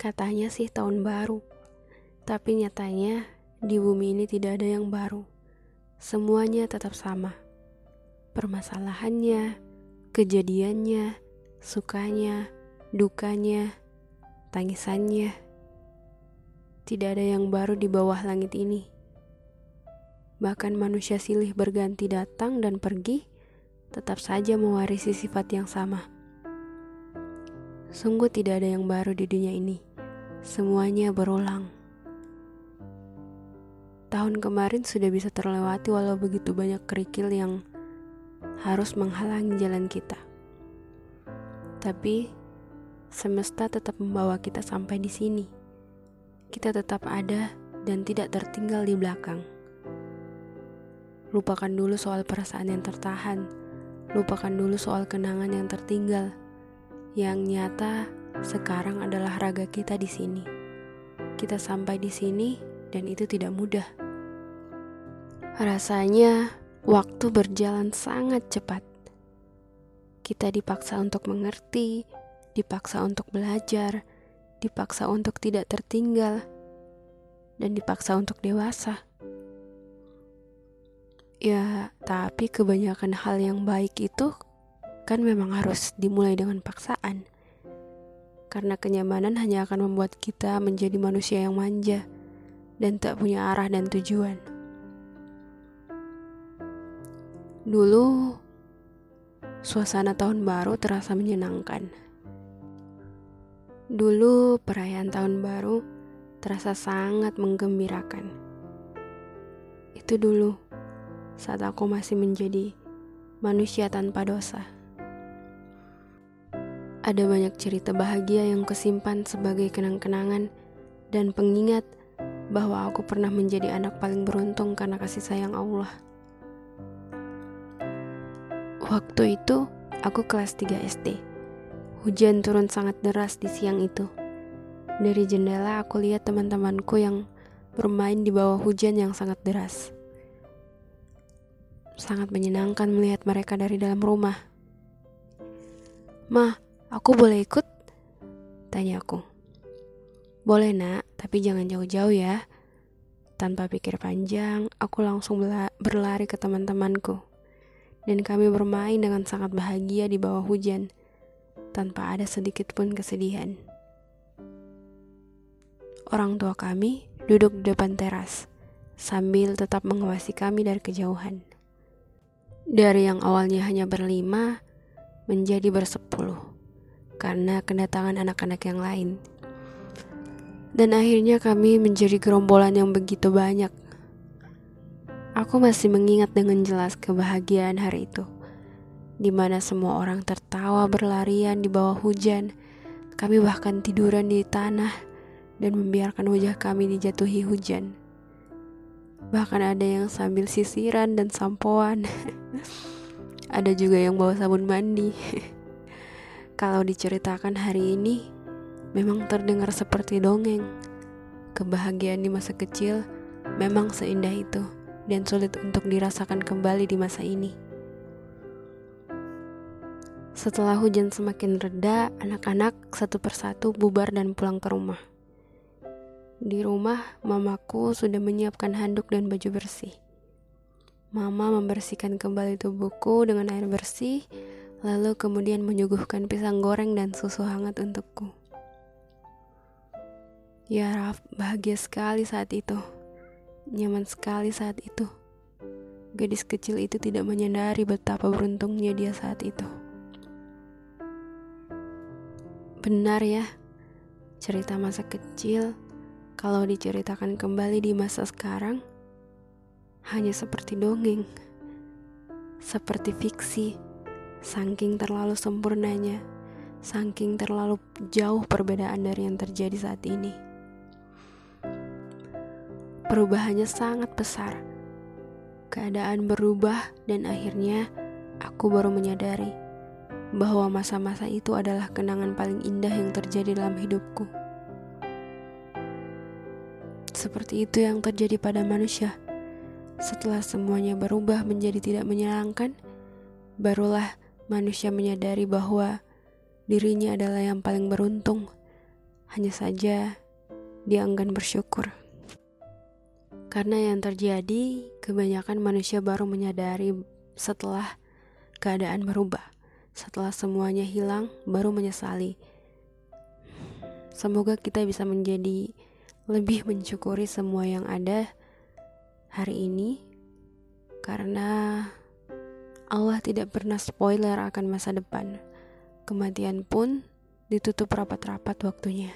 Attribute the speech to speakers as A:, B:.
A: Katanya sih tahun baru, tapi nyatanya di bumi ini tidak ada yang baru. Semuanya tetap sama. Permasalahannya, kejadiannya, sukanya, dukanya, tangisannya. Tidak ada yang baru di bawah langit ini. Bahkan manusia silih berganti datang dan pergi, tetap saja mewarisi sifat yang sama. Sungguh tidak ada yang baru di dunia ini. Semuanya berulang. Tahun kemarin sudah bisa terlewati walau begitu banyak kerikil yang harus menghalangi jalan kita. Tapi semesta tetap membawa kita sampai di sini. Kita tetap ada dan tidak tertinggal di belakang. Lupakan dulu soal perasaan yang tertahan. Lupakan dulu soal kenangan yang tertinggal. Yang nyata sekarang adalah raga kita di sini. Kita sampai di sini dan itu tidak mudah. Rasanya waktu berjalan sangat cepat. Kita dipaksa untuk mengerti, dipaksa untuk belajar, dipaksa untuk tidak tertinggal, dan dipaksa untuk dewasa. Ya, tapi kebanyakan hal yang baik itu kan memang harus dimulai dengan paksaan karena kenyamanan hanya akan membuat kita menjadi manusia yang manja dan tak punya arah dan tujuan. Dulu, suasana tahun baru terasa menyenangkan. Dulu, perayaan tahun baru terasa sangat menggembirakan. Itu dulu, saat aku masih menjadi manusia tanpa dosa. Ada banyak cerita bahagia yang kesimpan sebagai kenang-kenangan dan pengingat bahwa aku pernah menjadi anak paling beruntung karena kasih sayang Allah. Waktu itu, aku kelas 3 SD. Hujan turun sangat deras di siang itu. Dari jendela aku lihat teman-temanku yang bermain di bawah hujan yang sangat deras. Sangat menyenangkan melihat mereka dari dalam rumah. Mah, Aku boleh ikut? Tanya aku. Boleh nak, tapi jangan jauh-jauh ya. Tanpa pikir panjang, aku langsung berlari ke teman-temanku. Dan kami bermain dengan sangat bahagia di bawah hujan, tanpa ada sedikit pun kesedihan. Orang tua kami duduk di depan teras, sambil tetap mengawasi kami dari kejauhan. Dari yang awalnya hanya berlima, menjadi bersepuluh karena kedatangan anak-anak yang lain. Dan akhirnya kami menjadi gerombolan yang begitu banyak. Aku masih mengingat dengan jelas kebahagiaan hari itu, di mana semua orang tertawa berlarian di bawah hujan. Kami bahkan tiduran di tanah dan membiarkan wajah kami dijatuhi hujan. Bahkan ada yang sambil sisiran dan sampoan. ada juga yang bawa sabun mandi. Kalau diceritakan hari ini, memang terdengar seperti dongeng. Kebahagiaan di masa kecil memang seindah itu dan sulit untuk dirasakan kembali di masa ini. Setelah hujan semakin reda, anak-anak satu persatu bubar dan pulang ke rumah. Di rumah, mamaku sudah menyiapkan handuk dan baju bersih. Mama membersihkan kembali tubuhku dengan air bersih, lalu kemudian menyuguhkan pisang goreng dan susu hangat untukku. Ya Raf, bahagia sekali saat itu. Nyaman sekali saat itu. Gadis kecil itu tidak menyadari betapa beruntungnya dia saat itu. Benar ya, cerita masa kecil kalau diceritakan kembali di masa sekarang hanya seperti dongeng, seperti fiksi Saking terlalu sempurnanya, saking terlalu jauh perbedaan dari yang terjadi saat ini. Perubahannya sangat besar. Keadaan berubah dan akhirnya aku baru menyadari bahwa masa-masa itu adalah kenangan paling indah yang terjadi dalam hidupku. Seperti itu yang terjadi pada manusia. Setelah semuanya berubah menjadi tidak menyenangkan, barulah manusia menyadari bahwa dirinya adalah yang paling beruntung hanya saja dia enggan bersyukur. Karena yang terjadi, kebanyakan manusia baru menyadari setelah keadaan berubah. Setelah semuanya hilang, baru menyesali. Semoga kita bisa menjadi lebih mensyukuri semua yang ada hari ini, karena Allah tidak pernah spoiler akan masa depan. Kematian pun ditutup rapat-rapat waktunya.